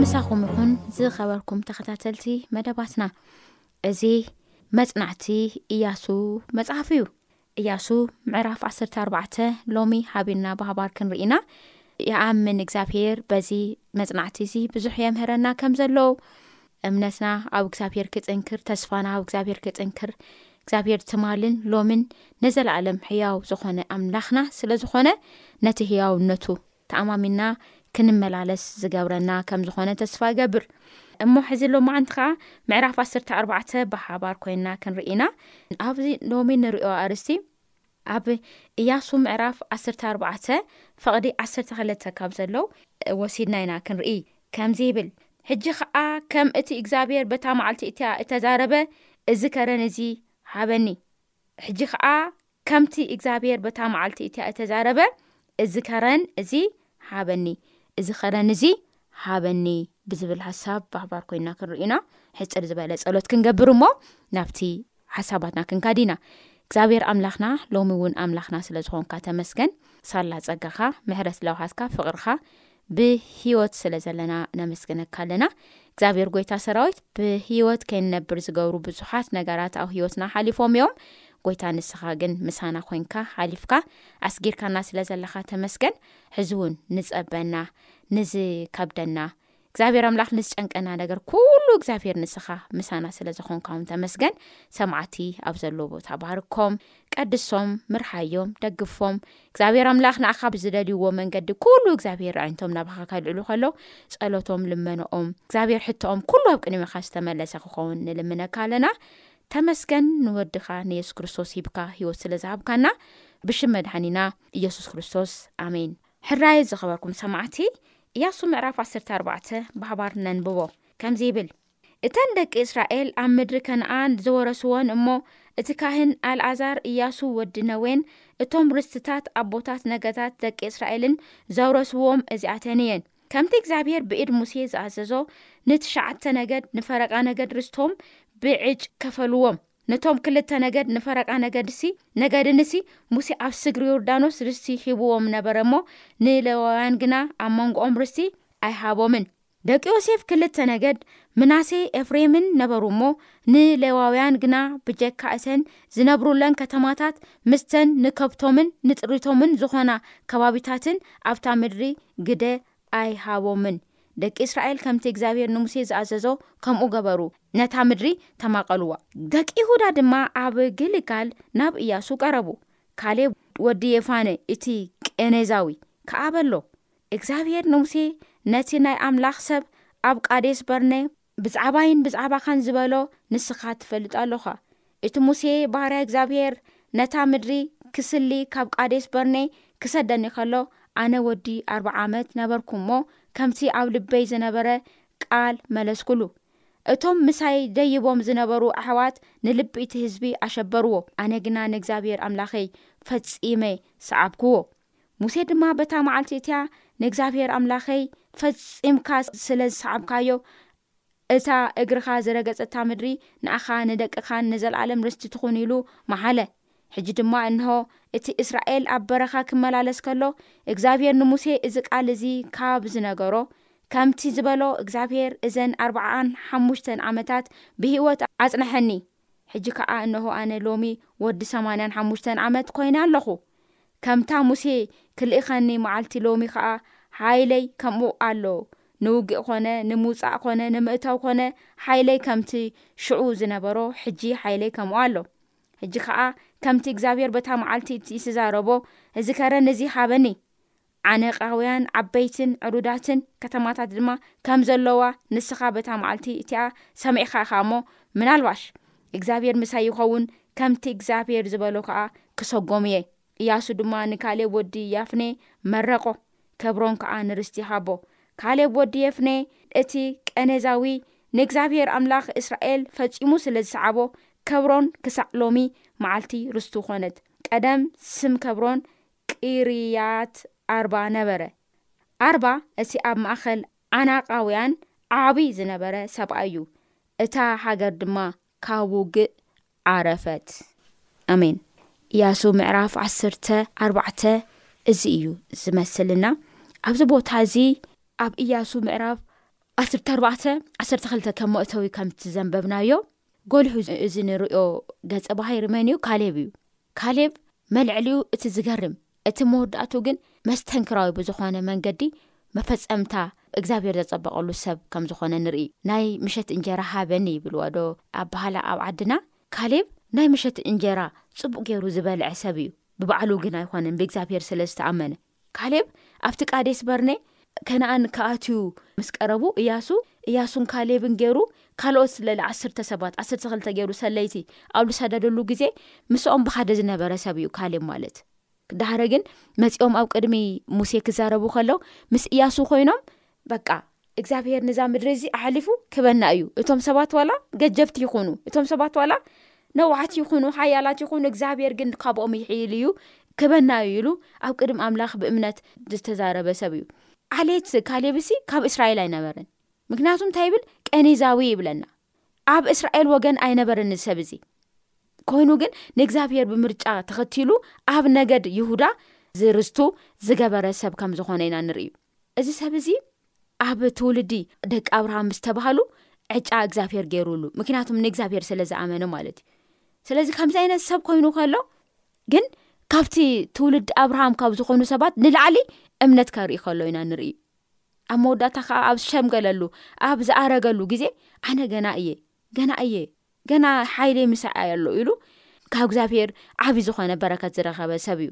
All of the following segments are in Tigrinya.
ምሳኹም ይኹን ዝኸበርኩም ተኸታተልቲ መደባትና እዚ መፅናዕቲ እያሱ መፅሓፍ እዩ ኢያሱ ምዕራፍ ዓሰርተ ኣርባዕተ ሎሚ ሓቢርና ብሓባር ክንርኢ ኢና። ይኣምን እግዚኣብሄር በዚ መጽናዕቲ እዚ ብዙሕ የምህረና ከም ዘሎ እምነትና ኣብ እግዚኣብሄር ክጥንክር ተስፋና ኣብ እግዚኣብሄር ክጥንክር እግዚኣብሄር ትማልን ሎምን ንዘለኣለም ሕያው ዝኾነ ኣምላኽና ስለ ዝኾነ ነቲ ህያውነቱ ተኣማሚንና ክንመላለስ ዝገብረና ከም ዝኾነ ተስፋ እገብር። እሞ ሕዚ ሎማዓንቲ ከኣ ምዕራፍ ዓሰርተ ኣርባዕተ ብሓባር ኮይንና ክንርኢ ኢና። ኣብዚ ሎሚ ንሪኦ ኣርስቲ ኣብ እያሱ ምዕራፍ ዓሰርተ ኣርባዕተ ፍቕዲ ዓሰርተ ክልተ ካብ ዘሎው ወሲድና ኢና ክንርኢ ከምዚ ይብል ሕጂ ከኣ ከም እቲ እግዚኣብሔር በታ መዓልቲ እቲያ እተዛረበ እዚ ከረን እዚ ሃበኒ ሕጂ ከኣ ከምቲ እግዚኣብሄር በታ መዓልቲ እቲኣ እተዛረበ፣ እዚ ከረን እዚ ሃበኒ፣ እዚ ኸረን እዚ ሃበኒ ብዝብል ሓሳብ ባህባር ኮይንና ክንርኢ ኢና። ሕጽር ዝበለ ጸሎት ክንገብር እሞ ናብቲ ሓሳባትና ክንካድ ኢና። እግዚኣብሄር ኣምላኽና ሎሚ እውን ኣምላኽና ስለ ዝኾንካ ተመስገን። ሳላ ጸጋኻ፣ ምሕረት ለውሃትካ፣ ፍቕርኻ ብህይወት ስለ ዘለና ነመስግነካ ኣለና እግዚኣብሔር ጎይታ ሰራዊት ብህይወት ከይንነብር ዝገብሩ ብዙሓት ነገራት ኣብ ህይወትና ሓሊፎም እዮም ጎይታ ንስኻ ግን ምሳና ኮንካ ሓሊፍካ ኣስጊርካና ስለ ዘለኻ ተመስገን ሕዚ እውን ንፀበና ንዝከብደና እግዚኣብሔር ኣምላኽ ንዝጨንቀና ነገር ኩሉ እግዚኣብሔር ንስኻ ምሳና ስለ ዝኾንካ ውን ተመስገን ሰማዕቲ ኣብ ዘለዎ ቦታ ባርኮም ቀድሶም ምርሓዮም ደግፎም እግዚኣብሔር ኣምላኽ ንኣኻ ብዝደልይዎ መንገዲ ኩሉ እግዚኣብሔር ኣዒንቶም ናባኻ ከልዕሉ ከለው ጸሎቶም ልመኖኦም እግዚኣብሔር ሕቶኦም ኩሉ ኣብ ቅድሚኻ ዝተመለሰ ክኸውን ንልምነካ ኣለና ተመስገን ንወድኻ ንየሱስ ክርስቶስ ሂብካ ህይወት ስለ ዝሃብካና ብሽም መድሓኒና ኢየሱስ ክርስቶስ ኣሜን ሕራይ ዝኸበርኩም ሰማዕቲ እያሱ ምዕራፍ 14 ብሃባር ነንብቦ ከምዚ ይብል እተን ደቂ እስራኤል ኣብ ምድሪ ከነኣን ዘወረስዎን እሞ እቲ ካህን ኣልኣዛር እያሱ ወዲ ነዌን እቶም ርስትታት ኣቦታት ነገታት ደቂ እስራኤልን ዘውረስዎም እዚኣተን እየን ከምቲ እግዚኣብሄር ብኢድ ሙሴ ዝኣዘዞ ንትሽዓተ ነገድ ንፈረቃ ነገድ ርስቶም ብዕጭ ከፈልዎም ነቶም ክልተ ነገድ ንፈረቃ ነገድሲ ነገድንሲ ሙሴ ኣብ ስግሪ ዮርዳኖስ ርስቲ ሂብዎም ነበረ እሞ ንሌዋውያን ግና ኣብ መንጎኦም ርስቲ ኣይሃቦምን ደቂ ዮሴፍ ክልተ ነገድ፣ ምናሴ ኤፍሬምን ነበሩ እሞ፣ ንሌዋውያን ግና ብጀካ እተን ዝነብሩለን ከተማታት ምስተን ንከብቶምን ንጥሪቶምን ዝዀና ከባቢታትን ኣብታ ምድሪ ግደ ኣይሃቦምን። ደቂ እስራኤል ከምቲ እግዚኣብሄር ንሙሴ ዝኣዘዞ ከምኡ ገበሩ፣ ነታ ምድሪ ተማቐልዋ። ደቂ ይሁዳ ድማ ኣብ ጊልጋል ናብ እያሱ ቀረቡ። ካሌብ ወዲ የፋነ እቲ ቄኔዛዊ ከኣ በሎ፣ እግዚኣብሄር ንሙሴ ነቲ ናይ ኣምላኽ ሰብ ኣብ ቃዴስ-በርኔ፣ ብዛዕባይን ብዛዕባኻን ዝበሎ ንስኻ ትፈልጥ ኣሎኻ። እቲ ሙሴ ባርያ እግዚኣብሄር ነታ ምድሪ ክስሊ ካብ ቃዴስ-በርኔ ክሰደኒ ኸሎ፣ ኣነ ወዲ ኣርብዓ ዓመት ነበርኩ እሞ፣ ከምቲ ኣብ ልበይ ዝነበረ ቃል መለስኩሉ። እቶም ምሳይ ደይቦም ዝነበሩ ኣሕዋት ንልቢ እቲ ህዝቢ ኣሸበርዎ፣ ኣነ ግና ንእግዚኣብሄር ኣምላኸይ ፈጺመ ሰዓብክዎ። ሙሴ ድማ በታ መዓልቲ እቲኣ ንእግዚኣብሄር ኣምላኸይ ፈጺምካ ስለ ዝሰዓብካዮ፣ እታ እግርኻ ዝረገጸታ ምድሪ ንኣኻን ንደቅኻን ንዘለኣለም ርስቲ ትኹን ኢሉ መሓለ። ሕጂ ድማ እንሆ፣ እቲ እስራኤል ኣብ በረኻ ኪመላለስ ከሎ፣ እግዚኣብሄር ንሙሴ እዚ ቃል እዚ ካብ ዝነገሮ፣ ከምቲ ዝበሎ፣ እግዚኣብሄር እዘን ኣርብዓኣን ሓሙሽተን ዓመታት ብህይወት ኣጽነሐኒ፣ ሕጂ ከኣ እነሆ ኣነ ሎሚ ወዲ ሰማንያን ሓሙሽተን ዓመት ኮይነ ኣለኹ። ከምታ ሙሴ ክልእኸኒ መዓልቲ ሎሚ ከኣ ሓይለይ ከምኡ ኣሎ። ንውግእ ኮነ ንምውጻእ ኮነ ንምእታው ኮነ ሓይለይ ከምቲ ሽዑ ዝነበሮ ሕጂ ሓይለይ ከምኡ ኣሎ። ሕጂ ከኣ ከምቲ እግዚኣብሔር በታ መዓልቲ እቲ ስዛረቦ እዚ ከረን እዚ ሃበኒ ዓነቃውያን ዓበይትን ዕዱዳትን ከተማታት ድማ ከም ዘሎዋ ንስኻ በታ መዓልቲ እቲኣ ሰሚዕካ ኢኻ እሞ፣ ምናልባሽ እግዚኣብሄር ምሳይ ይኸውን፣ ከምቲ እግዚኣብሄር ዝበሎ ከኣ ክሰጎም እየ። እያሱ ድማ ንካሌብ ወዲ ያፍኔ መረቖ፣ ኬብሮን ከኣ ንርስቲ ሃቦ። ካሌብ ወዲ የፍኔ እቲ ቀኔዛዊ ንእግዚኣብሄር ኣምላኽ እስራኤል ፈጺሙ ስለ ዝሰዓቦ፣ ኬብሮን ክሳዕ ሎሚ መዓልቲ ርስቱ ዀነት። ቀደም ስም ኬብሮን ቂርያት ኣርባ ነበረ። ኣርባ እቲ ኣብ ማእከል ዓናቃውያን ዓቢ ዝነበረ ሰብኣይ እዩ፣ እታ ሃገር ድማ ካብ ውግእ ዓረፈት። ኣሜን። ኢያሱ ምዕራፍ ዓሰርተ ኣርባዕተ እዚ እዩ ዝመስልና። ኣብዚ ቦታ እዚ ኣብ ኢያሱ ምዕራፍ ዓሰርተ ኣርባዕተ ዓሰርተ ክልተ ከም መእተዊ ከምቲ ዘንበብናዮ ጎሊሑ እዚ ንርእዮ ገጸ ባህሪ መን እዩ? ካሌብ እዩ። ካሌብ መልዕሊኡ እቲ ዝገርም እቲ መወዳእትኡ ግን መስተንክራዊ ብዝኾነ መንገዲ መፈጸምታ እግዚኣብሔር ዘጸበቐሉ ሰብ ከም ዝኾነ ንርኢ ናይ ምሸት እንጀራ ሃበኒ ይብልዎ ዶ ኣባሃላ ኣብ ዓድና ካሌብ ናይ ምሸት እንጀራ ጽቡቕ ገይሩ ዝበልዐ ሰብ እዩ ብባዕሉ ግን ኣይኾነን ብእግዚኣብሔር ስለ ዝተኣመነ ካሌብ ኣብቲ ቃዴስ-በርኔ፣ ከነኣን፣ ኪኣትዩ ምስ ቀረቡ፣ እያሱ፣ እያሱን ካሌብን ገይሩ ካልኦት ልዕሊ ዓሰርተ ሰባት፣ ዓሰርተ ክልተ ገይሩ ሰለይቲ ኣብ ልሳደደሉ ግዜ፣ ምስኦም ብሓደ ዝነበረ ሰብ እዩ ካሌብ ማለት። ደሓረ ግን መጺኦም ኣብ ቅድሚ ሙሴ ኪዛረቡ ከለው፣ ምስ እያሱ ኮይኖም በቃ እግዚኣብሄር ንዛ ምድሪ እዚ ኣሕሊፉ ክበና እዩ እቶም ሰባት ዋላ ገጀፍቲ ይኹኑ እቶም ሰባት ዋላ ነዋዕቲ ይኹኑ ሓያላት ይኹኑ እግዚኣብሄር ግን ካብኦም ይሕይል እዩ ክበና እዩ ኢሉ ኣብ ቅድሚ ኣምላኽ ብእምነት ዝተዛረበ ሰብ እዩ ዓሌት ካሌብሲ ካብ እስራኤል ኣይነበረን ምክንያቱ እንታይ ይብል ቀኒዛዊ ይብለና ኣብ እስራኤል ወገን ኣይነበረን እዚ ሰብ እዚ ኮይኑ ግን ንእግዚኣብሄር ብምርጫ ተኸትሉ ኣብ ነገድ ይሁዳ ዝርስቱ ዝገበረ ሰብ ከም ዝኾነ ኢና ንርእዩ እዚ ሰብ እዚ ኣብ ትውልዲ ደቂ ኣብርሃም ዝተባሃሉ ዕጫ እግዚኣብሄር ገይሩሉ ምክንያቱም ንእግዚኣብሄር ስለ ዝኣመነ ማለት እዩ ስለዚ ከምዚ ዓይነት ሰብ ኮይኑ ከሎ ግን ካብቲ ትውልዲ ኣብርሃም ካብ ዝኮኑ ሰባት ንላዕሊ እምነት ከርኢ ከሎ ኢና ንርኢ ኣብ መወዳእታ ከዓ ኣብ ዝሸምገለሉ ኣብ ዝኣረገሉ ግዜ ኣነ ገና እየ ገና እየ ገና ሓይለይ ምሳይ ኣይ ኣሎ ኢሉ ካብ እግዚኣብሄር ዓብይ ዝኾነ በረከት ዝረኸበ ሰብ እዩ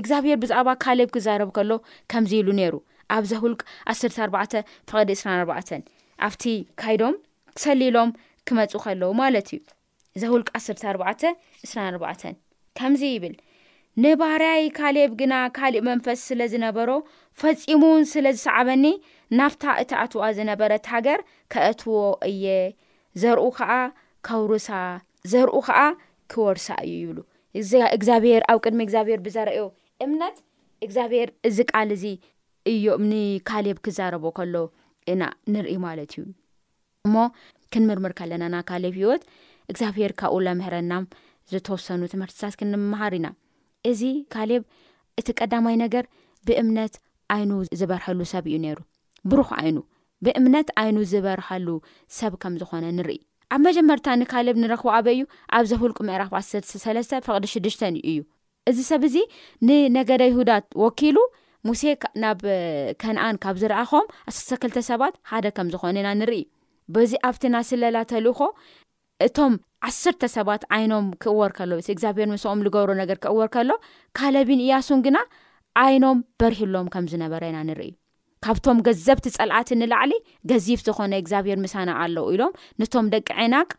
እግዚኣብሄር ብዛዕባ ካሌብ ክዛረብ ከሎ ከምዚ ኢሉ ነይሩ ኣብ ዘሁልቅ ዓስርተ ኣርባዕተ ፍቐዲ እስራን ኣርባዕተን ኣብቲ ካይዶም ክሰሊሎም ክመፁ ከለዉ ማለት እዩ ዘሁልቅ ዓስርተ ኣርባዕተ እስራን ኣርባዕተን ከምዚ ይብል ንባርያይ ካሌብ ግና ካሊእ መንፈስ ስለ ዝነበሮ ፈፂሙን ስለ ዝሰዓበኒ ናፍታ እተኣትዋ ዝነበረት ሃገር ከእትዎ እየ ዘርኡ ኸኣ ከውርሳ፣ ዘርኡ ኸኣ ኪወርሳ እዩ ይብሉ። እግዚኣብሄር ኣብ ቅድሚ እግዚኣብሄር ብዘርእዮ እምነት፣ እግዚኣብሄር እዚ ቃል እዚ እዮ ንካሌብ ኪዛረቦ ከሎ ኢና ንርኢ ማለት እዩ። እሞ ክንምርምር ከለና ናይ ካሌብ ህይወት፣ እግዚኣብሄር ካብኡ ለምህረና ዝተወሰኑ ትምህርትታት ክንመሃር ኢና። እዚ ካሌብ እቲ ቀዳማይ ነገር ብእምነት ዓይኑ ዝበርሀሉ ሰብ እዩ ነይሩ። ብሩኽ ዓይኑ፣ ብእምነት ዓይኑ ዝበርሃሉ ሰብ ከም ዝዀነ ንርኢ። ኣብ መጀመርታ ንካሌብ ንረኽቦ ኣበይ እዩ? ኣብ ዘኍልቍ ምዕራፍ ዓሰርተ ሰለስተ ፍቕዲ ሽዱሽተ እዩ። እዚ ሰብ እዚ ንነገደ ይሁዳ ወኪሉ ሙሴ ናብ ከንኣን ካብ ዝለኣኾም ዓሰርተ ክልተ ሰባት ሓደ ከም ዝዀነ ኢና ንርኢ። በዚ ኣብቲ ናይ ስለላ ተልእኾ እቶም ዓሰርተ ሰባት ዓይኖም ክእወር ከሎ፣ እቲ እግዚኣብሄር ምስኦም ዝገብሮ ነገር ክእወር ከሎ፣ ካሌብን እያሱን ግና ዓይኖም በሪሁሎም ከም ዝነበረ ኢና ንርኢ። ካብቶም ገዘብቲ ጸልኣቲ ንላዕሊ ገዚፍ ዝኾነ እግዚኣብሔር ምሳና ኣለው ኢሎም ንቶም ደቂ ዔናቅ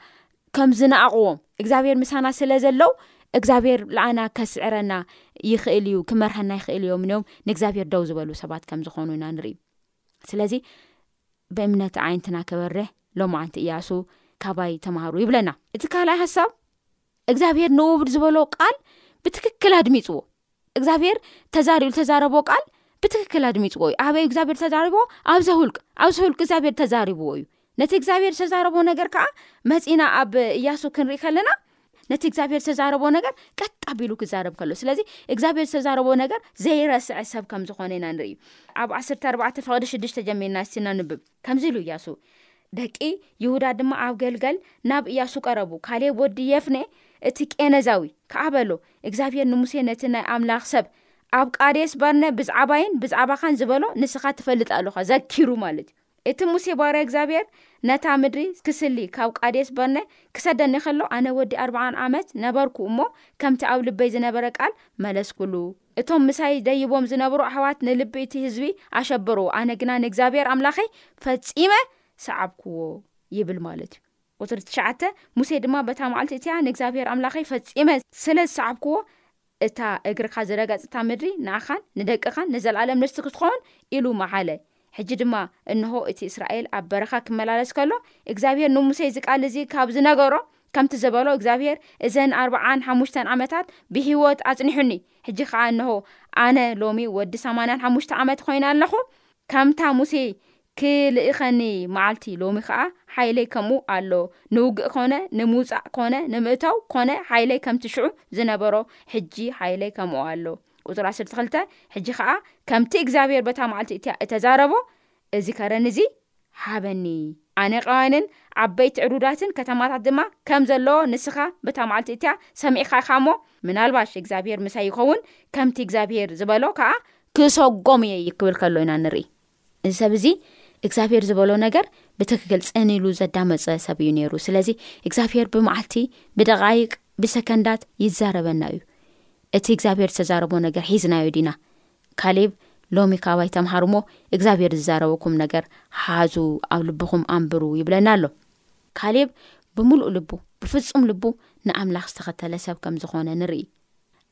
ከም ዝነኣቕዎም እግዚኣብሔር ምሳና ስለ ዘለው እግዚኣብሔር ልኣና ከስዕረና ይኽእል እዩ ክመርሀና ይኽእል እዮም ንዮም ንእግዚኣብሔር ደው ዝበሉ ሰባት ከም ዝኾኑ ኢና ንርኢ ስለዚ ብእምነት ዓይነትና ክበርህ ሎማዓንቲ እያሱ ካባይ ተማሃሩ ይብለና እቲ ካልኣይ ሃሳብ እግዚኣብሄር ንኡብድ ዝበሎ ቃል ብትክክል ኣድሚፅዎ እግዚኣብሄር ተዛሪሉ ተዛረቦ ቃል ብትክክል ኣድሚፅዎ እዩ ኣበይ እግዚኣብሄር ተዛሪቦዎ ኣብዘ ውልቅ ኣብዘ ውልቅ እግዚኣብሄር ተዛሪብዎ እዩ ነቲ እግዚኣብሄር ዝተዛረቦ ነገር ከዓ መፂና ኣብ እያሱ ክንርኢ ከለና ነቲ እግዚኣብሄር ዝተዛረቦ ነገር ቀጥ ኣቢሉ ክዛረብ ከሎ ስለዚ እግዚኣብሄር ዝተዛረቦ ነገር ዘይረስዐ ሰብ ከም ዝኾነ ኢና ንርኢ ኣብ ዓስተ ኣርባዕተ ፍቅዲ ሽዱሽተ ጀሚርና ስና ንብብ ከምዚ ኢሉ እያሱ፣ ደቂ ይሁዳ ድማ ኣብ ገልገል ናብ እያሱ ቀረቡ፣ ካሌብ ወዲ የፍኔ እቲ ቄነዛዊ ከኣ በሎ፣ እግዚኣብሄር ንሙሴ ነቲ ናይ ኣምላኽ ሰብ ኣብ ቃዴስ በርነ ብዝዓባይን ብዝዓባኻን ዝበሎ ንስኻ ትፈልጥ ኣሎኻ፣ ዘኪሩ ማለት እዩ። እቲ ሙሴ ባርያ እግዚኣብሄር ነታ ምድሪ ክስሊ ካብ ቃዴስ በርነ ክሰደኒ ከሎ ኣነ ወዲ ኣርብዓን ዓመት ነበርኩ እሞ ከምቲ ኣብ ልበይ ዝነበረ ቃል መለስኩሉ። እቶም ምሳይ ደይቦም ዝነብሩ ኣሕዋት ንልቢ እቲ ህዝቢ ኣሸበርዎ፣ ኣነ ግና ንእግዚኣብሄር ኣምላኸይ ፈጺመ ሰዓብክዎ ይብል ማለት እዩ። ቁጽሪ ትሽዓተ፣ ሙሴ ድማ በታ መዓልቲ እቲኣ ንእግዚኣብሄር ኣምላኸይ ፈጺመ ስለ ዝሰዓብክዎ፣ እታ እግርካ ዝረገጽታ ምድሪ ንኣኻን ንደቅኻን ንዘለኣለም ርስቲ ክትኸውን ኢሉ መሓለ። ሕጂ ድማ እንሆ እቲ እስራኤል ኣብ በረኻ ኪመላለስ ከሎ፣ እግዚኣብሄር ንሙሴ እዚ ቃል እዚ ካብ ዝነገሮ፣ ከምቲ ዝበሎ፣ እግዚኣብሄር እዘን ኣርብዓን ሓሙሽተን ዓመታት ብህይወት ኣጽኒሑኒ፣ ሕጂ ኸኣ እንሆ፣ ኣነ ሎሚ ወዲ ሰማንያን ሓሙሽተ ዓመት ዀይነ ኣለኹ፣ ከምታ ሙሴ ኪልእኸኒ መዓልቲ፣ ሎሚ ኸኣ ሓይለይ ከምኡ ኣሎ፣ ንውግእ ኰነ ንምውጻእ ኰነ ንምእታው ኰነ፣ ሓይለይ ከምቲ ሽዑ ዝነበሮ፣ ሕጂ ሓይለይ ከምኡ ኣሎ። ቁፅሪ ዓሰርተ ክልተ ሕጂ ኸዓ ከምቲ እግዚኣብሄር በታ መዓልቲ እቲኣ እተዛረቦ እዚ ከረን እዚ ሃበኒ፣ ኣነቃውያንን ዓበይቲ ዕዱዳትን ከተማታት ድማ ከም ዘለዎ ንስኻ በታ መዓልቲ እቲኣ ሰሚዕካ ኢኻ እሞ፣ ምናልባሽ እግዚኣብሄር ምሳይ ይኸውን፣ ከምቲ እግዚኣብሄር ዝበሎ ከዓ ክሰጎም እየ ክብል ከሎ ኢና እንርኢ። እዚ ሰብ እዚ እግዚኣብሄር ዝበሎ ነገር ብትክክል ጽን ኢሉ ዘዳመጸ ሰብ እዩ ነይሩ ስለዚ እግዚኣብሄር ብመዓልቲ ብደቓይቅ ብሰከንዳት ይዛረበና እዩ እቲ እግዚኣብሄር ዝተዛረቦ ነገር ሒዝናዮ ዲና ካሌብ ሎሚ ካባይ ተምሃሩ እሞ እግዚኣብሄር ዝዛረበኩም ነገር ሓዙ ኣብ ልብኹም ኣንብሩ ይብለና ኣሎ ካሌብ ብምሉእ ልቡ ብፍጹም ልቡ ንኣምላኽ ዝተኸተለ ሰብ ከም ዝኾነ ንርኢ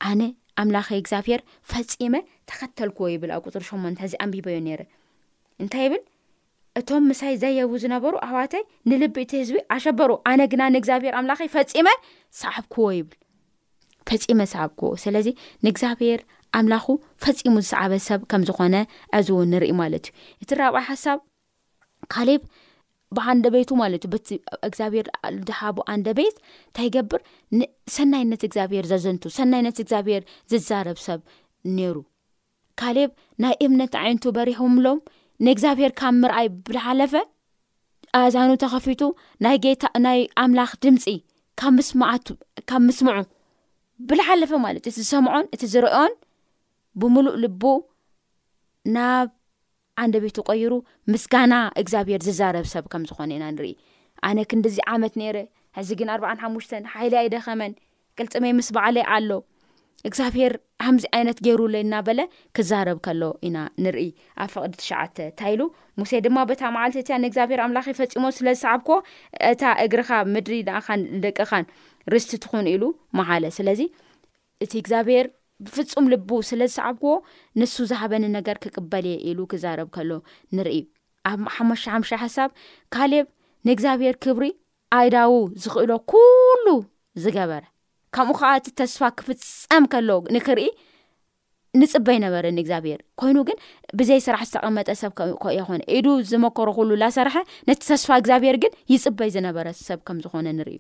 ኣነ ኣምላኸይ እግዚኣብሄር ፈጺመ ተኸተልክዎ ይብል ኣብ ቁፅሪ ሸሞንተ እዚ ኣንቢበዮ ነይረ እንታይ ይብል እቶም ምሳይ ዘየቡ ዝነበሩ ኣሕዋተይ ንልቢ እቲ ህዝቢ ኣሸበሩ ኣነ ግና ንእግዚኣብሄር ኣምላኸይ ፈፂመ ሰዓብክዎ ይብል ፈፂመ ሰዓብክዎ ስለዚ ንእግዚኣብሄር ኣምላኹ ፈፂሙ ዝሰዓበ ሰብ ከም ዝኾነ ዕዚ እውን ንርኢ ማለት እዩ እቲ ራብዓይ ሓሳብ ካሌብ ብዓንደቤቱ ማለት እዩ በቲ እግዚኣብሔር ድሓቦ ዓንደቤት እንታይ ይገብር ንሰናይነት እግዚኣብሔር ዘዘንቱ ሰናይነት እግዚኣብሔር ዝዛረብ ሰብ ነይሩ ካሌብ ናይ እምነት ዓይነቱ በሪሖምሎም ንእግዚኣብሔር ካብ ምርኣይ ብሓለፈ ኣእዛኑ ተኸፊቱ ናይ ጌታ ናይ ኣምላኽ ድምፂ ካብ ምስማዓቱ ካብ ምስምዑ ብልሓለፈ ማለት እቲ ዝሰምዖን እቲ ዝርኦን ብምሉእ ልቡ ናብ ኣንደቤቱ ቀይሩ ምስጋና እግዛብሄር ዝዛረብ ሰብ ከም ዝኾነ ኢና ንርኢ ኣነ ክንድዚ ዓመት ነይረ ሕዚ ግን ኣርብዓን ሓሙሽተን ሓይለይ ኣይደኸመን ቅልጽመይ ምስ በዓለይ ኣሎ እግዛብሄር ሃምዚ ኣይነት ገይሩለይ እናበለ ክዛረብ ከሎ ኢና ንርኢ ኣብ ፍቕዲ ትሽዓተ እንታይ ኢሉ ሙሴ ድማ በታ መዓልቲ እቲያ ንእግዛብሄር ኣምላኸይ ፈጺሞ ስለ ዝሰዓብክዎ እታ እግርኻ ምድሪ ንኣኻን ንደቅኻን ርስቲ ትኹን ኢሉ መሓለ ስለዚ እቲ እግዚኣብሄር ብፍጹም ልቡ ስለ ዝሰዓብክዎ ንሱ ዝሃበኒ ነገር ክቅበል እየ ኢሉ ክዛረብ ከሎ ንርኢ። ኣብ ሓሙሽተ ሓሙሽተ ሓሳብ ካሌብ ንእግዚኣብሄር ክብሪ ኣይዳዉ ዝኽእሎ ኩሉ ዝገበረ ከምኡ ከኣ እቲ ተስፋ ክፍጸም ከሎ ንክርኢ ንጽበይ ነበረ ንእግዚኣብሔር ኮይኑ ግን ብዘይ ስራሕ ዝተቐመጠ ሰብ ኮየኾነ ኢዱ ዝመኮሮ ኩሉ ላሰርሐ ነቲ ተስፋ እግዚኣብሔር ግን ይጽበይ ዝነበረ ሰብ ከም ዝኾነ ንርኢ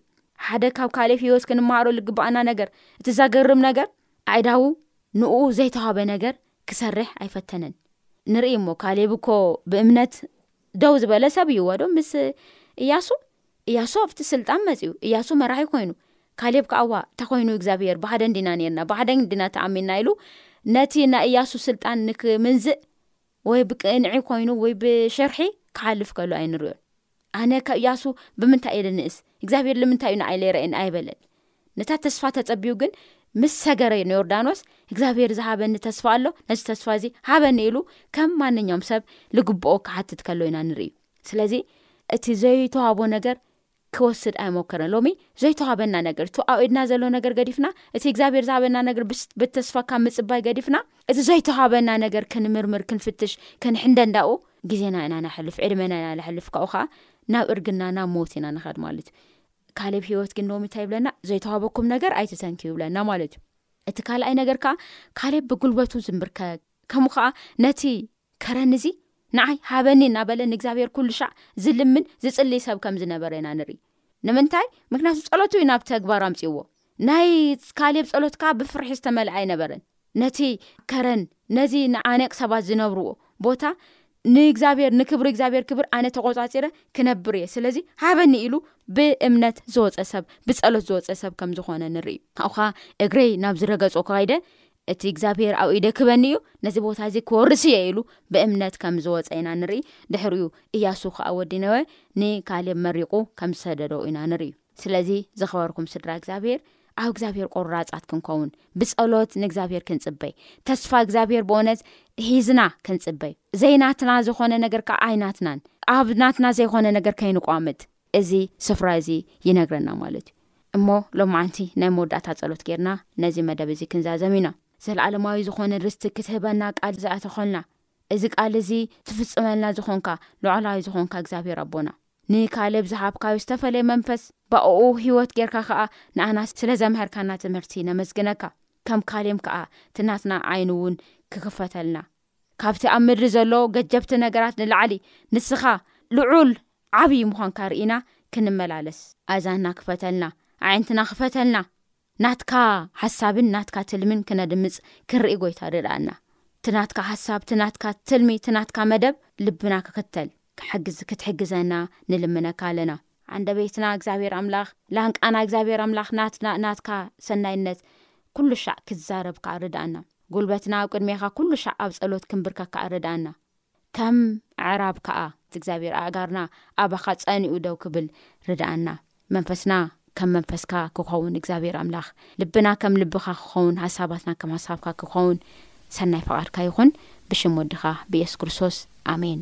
ሓደ ካብ ካሌብ ህይወት ክንመሃሮ ልግበኣና ነገር እቲ ዘገርም ነገር ኣይዳዉ ንኡ ዘይተዋበ ነገር ክሰርሕ ኣይፈተነን ንርኢ እሞ ካሌብ እኮ ብእምነት ደው ዝበለ ሰብ እዩዎዶ ምስ እያሱ እያሱ ኣብቲ ስልጣን መጺኡ እያሱ መራሒ ኮይኑ ካሌብ ከኣ ዋእ ተኮይኑ እግዚኣብሄር ብሓደ እንዲና ኔርና ብሓደ እንዲና ተኣሚንና ኢሉ ነቲ ናይ እያሱ ስልጣን ንክምንዝእ ወይ ብቅንዒ ኮይኑ ወይ ብሽርሒ ክሓልፍ ከሎ ኣይንሪኦን ኣነ ካብ እያሱ ብምንታይ እየ ልንእስ እግዚኣብሄር ልምንታይ እዩ ንኣይ ለይረኤን ኣይበለን ነታ ተስፋ ተጸቢዩ ግን ምስ ሰገረ ንዮርዳኖስ እግዚኣብሄር ዝሃበኒ ተስፋ ኣሎ ነዚ ተስፋ እዚ ሃበኒ ኢሉ ከም ማንኛውም ሰብ ልግብኦ ክሓትት ከሎ ኢና ንርእዩ ስለዚ እቲ ዘይተዋህቦ ነገር ክወስድ ኣይሞከረን ሎሚ ዘይተዋህበና ነገር እቲ ኣብ ኢድና ዘሎ ነገር ገዲፍና እቲ እግዚኣብሔር ዝሃበና ነገር ብተስፋካ ምፅባይ ገዲፍና እቲ ዘይተዋህበና ነገር ክንምርምር ክንፍትሽ ክንሕንደ እንዳኡ ግዜና ኢና ናሕልፍ ዕድመና ኢና ናሕልፍ ካብኡ ከዓ ናብ እርግና ናብ ሞት ኢና ንኸድ ማለት እዩ ካሌብ ሂወት ግን ሎሚ እንታይ ይብለና ዘይተዋህበኩም ነገር ኣይትተንኪ ይብለና ማለት እዩ እቲ ካልኣይ ነገር ከዓ ካሌብ ብጉልበቱ ዝምብርከ ከምኡ ከዓ ነቲ ከረን እዚ ንዓይ ሃበኒ እናበለ ንእግዚኣብሔር ኩሉ ሻዕ ዝልምን ዝጽልይ ሰብ ከም ዝነበረ ኢና ንርኢ። ንምንታይ? ምክንያቱ ጸሎቱ እዩ ናብ ተግባር ኣምጺእዎ። ናይ ካሌብ ጸሎት ከኣ ብፍርሒ ዝተመልኣ ኣይነበረን። ነቲ ከረን ነዚ ንዓነቅ ሰባት ዝነብርዎ ቦታ ንእግዚኣብሔር ንክብሪ እግዚኣብሔር ክብር ኣነ ተቆጻጺረ ክነብር እየ ስለዚ ሃበኒ ኢሉ ብእምነት ዝወጸ ሰብ ብጸሎት ዝወጸ ሰብ ከም ዝኾነ ንርኢ። ኣብኻ እግረይ ናብ ዝረገጾ ከይደ እቲ እግዚኣብሄር ኣብ ኢደ ክህበኒ እዩ፣ ነዚ ቦታ እዚ ክወርስ እየ ኢሉ ብእምነት ከም ዝወፀ ኢና ንርኢ። ድሕሪኡ እያሱ ኸዓ ወዲ ነወ ንካሌብ መሪቑ ከም ዝሰደዶ ኢና ንርኢ። ስለዚ ዝኸበርኩም ስድራ እግዚኣብሄር ኣብ እግዚኣብሄር ቆራፃት ክንከውን ብፀሎት ንእግዚኣብሄር ክንፅበይ ተስፋ እግዚኣብሄር ብእውነት ሒዝና ክንፅበይ ዘይናትና ዝኾነ ነገር ከዓ ኣይናትናን ኣብ ናትና ዘይኾነ ነገር ከይንቋምት እዚ ስፍራ እዚ ይነግረና ማለት እዩ። እሞ ሎምዓንቲ ናይ መወዳእታ ጸሎት ጌርና ነዚ መደብ እዚ ክንዛዘም ኢና። ዘለዓለማዊ ዝኾነ ርስቲ ክትህበና ቃል ዝኣተኸልና እዚ ቃል እዚ ትፍጽመልና ዝኾንካ ልዑላዊ ዝኾንካ እግዚኣብሔር ኣቦና ንካሌብ ዝሃብካዮ ዝተፈለየ መንፈስ ባኦኡ ህይወት ጌርካ ከኣ ንኣና ስለ ዘምሀርካና ትምህርቲ ነመስግነካ ከም ካሌም ከኣ ትናትና ዓይን እውን ክክፈተልና ካብቲ ኣብ ምድሪ ዘሎ ገጀብቲ ነገራት ንላዕሊ ንስኻ ልዑል ዓብይ ምዃንካ ርኢና ክንመላለስ ኣእዛንና ክፈተልና ኣዒንትና ክፈተልና ናትካ ሓሳብን ናትካ ትልምን ክነድምፅ ክንርኢ ጎይታ ርድኣና እቲ ናትካ ሓሳብ እቲ ናትካ ትልሚ እቲ ናትካ መደብ ልብና ክክተል ክትሕግዘና ንልምነካ ኣለና። ኣንደቤትና እግዚኣብሔር ኣምላኽ ላንቃና እግዚኣብሔር ኣምላኽ ናትና ናትካ ሰናይነት ኩሉ ሻዕ ክዛረብ ካዓ ርድኣና ጉልበትና ኣብ ቅድሜኻ ኩሉ ሻዕ ኣብ ጸሎት ክንብርከ ካዓ ርድኣና ከም ኣዕራብ ካዓ እግዚኣብሔር ኣእጋርና ኣባኻ ጸኒኡ ደው ክብል ርድኣና መንፈስና ከም መንፈስካ ክኸውን እግዚኣብሔር ኣምላኽ ልብና ከም ልብኻ ክኸውን ሃሳባትና ከም ሃሳብካ ክኸውን ሰናይ ፈቓድካ ይኹን ብሽም ወድኻ ብየሱስ ክርስቶስ ኣሜን